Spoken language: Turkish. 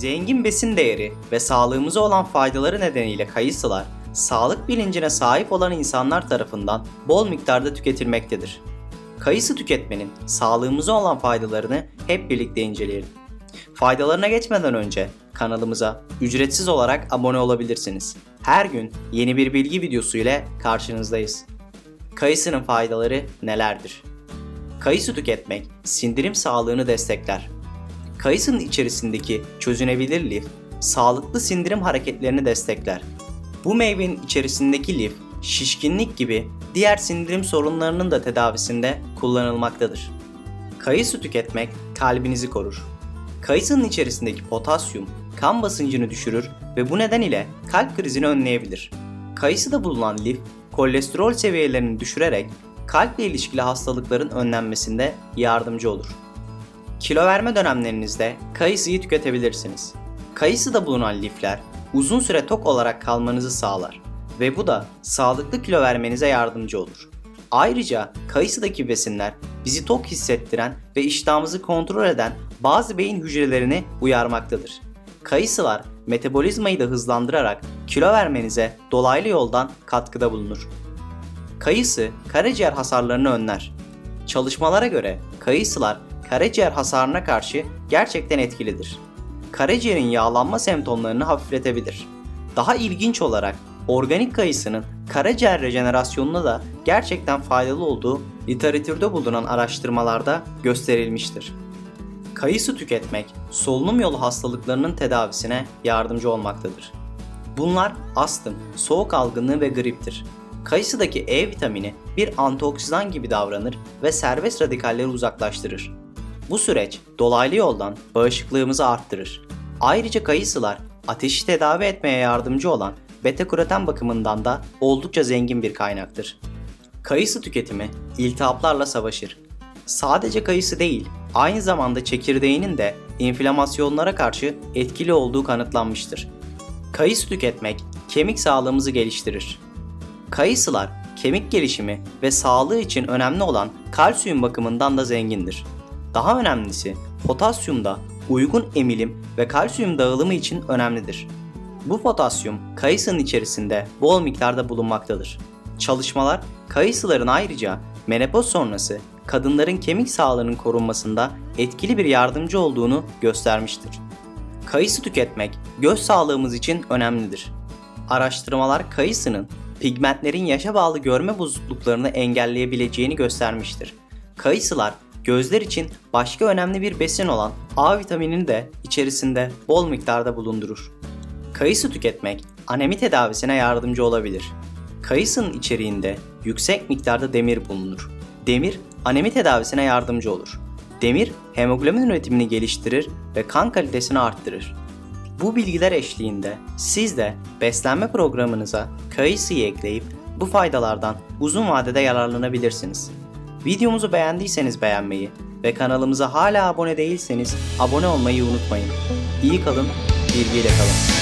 Zengin besin değeri ve sağlığımıza olan faydaları nedeniyle kayısılar, sağlık bilincine sahip olan insanlar tarafından bol miktarda tüketilmektedir. Kayısı tüketmenin sağlığımıza olan faydalarını hep birlikte inceleyelim. Faydalarına geçmeden önce kanalımıza ücretsiz olarak abone olabilirsiniz. Her gün yeni bir bilgi videosu ile karşınızdayız. Kayısının faydaları nelerdir? Kayısı tüketmek sindirim sağlığını destekler. Kayısının içerisindeki çözünebilir lif, sağlıklı sindirim hareketlerini destekler. Bu meyvenin içerisindeki lif, şişkinlik gibi diğer sindirim sorunlarının da tedavisinde kullanılmaktadır. Kayısı tüketmek kalbinizi korur. Kayısının içerisindeki potasyum kan basıncını düşürür ve bu neden ile kalp krizini önleyebilir. Kayısıda bulunan lif, kolesterol seviyelerini düşürerek kalple ilişkili hastalıkların önlenmesinde yardımcı olur. Kilo verme dönemlerinizde kayısıyı tüketebilirsiniz. Kayısıda bulunan lifler uzun süre tok olarak kalmanızı sağlar ve bu da sağlıklı kilo vermenize yardımcı olur. Ayrıca kayısıdaki besinler bizi tok hissettiren ve iştahımızı kontrol eden bazı beyin hücrelerini uyarmaktadır. Kayısılar metabolizmayı da hızlandırarak kilo vermenize dolaylı yoldan katkıda bulunur. Kayısı karaciğer hasarlarını önler. Çalışmalara göre kayısılar karaciğer hasarına karşı gerçekten etkilidir. Karaciğerin yağlanma semptomlarını hafifletebilir. Daha ilginç olarak organik kayısının karaciğer rejenerasyonuna da gerçekten faydalı olduğu literatürde bulunan araştırmalarda gösterilmiştir. Kayısı tüketmek solunum yolu hastalıklarının tedavisine yardımcı olmaktadır. Bunlar astım, soğuk algınlığı ve griptir. Kayısıdaki E vitamini bir antioksidan gibi davranır ve serbest radikalleri uzaklaştırır. Bu süreç dolaylı yoldan bağışıklığımızı arttırır. Ayrıca kayısılar ateşi tedavi etmeye yardımcı olan beta karoten bakımından da oldukça zengin bir kaynaktır. Kayısı tüketimi iltihaplarla savaşır. Sadece kayısı değil, aynı zamanda çekirdeğinin de inflamasyonlara karşı etkili olduğu kanıtlanmıştır. Kayısı tüketmek kemik sağlığımızı geliştirir. Kayısılar kemik gelişimi ve sağlığı için önemli olan kalsiyum bakımından da zengindir. Daha önemlisi potasyum da uygun emilim ve kalsiyum dağılımı için önemlidir. Bu potasyum kayısının içerisinde bol miktarda bulunmaktadır. Çalışmalar kayısıların ayrıca menopoz sonrası kadınların kemik sağlığının korunmasında etkili bir yardımcı olduğunu göstermiştir. Kayısı tüketmek göz sağlığımız için önemlidir. Araştırmalar kayısının pigmentlerin yaşa bağlı görme bozukluklarını engelleyebileceğini göstermiştir. Kayısılar gözler için başka önemli bir besin olan A vitaminini de içerisinde bol miktarda bulundurur. Kayısı tüketmek anemi tedavisine yardımcı olabilir. Kayısının içeriğinde yüksek miktarda demir bulunur. Demir anemi tedavisine yardımcı olur. Demir hemoglobin üretimini geliştirir ve kan kalitesini arttırır. Bu bilgiler eşliğinde siz de beslenme programınıza kayısıyı ekleyip bu faydalardan uzun vadede yararlanabilirsiniz. Videomuzu beğendiyseniz beğenmeyi ve kanalımıza hala abone değilseniz abone olmayı unutmayın. İyi kalın, bilgiyle kalın.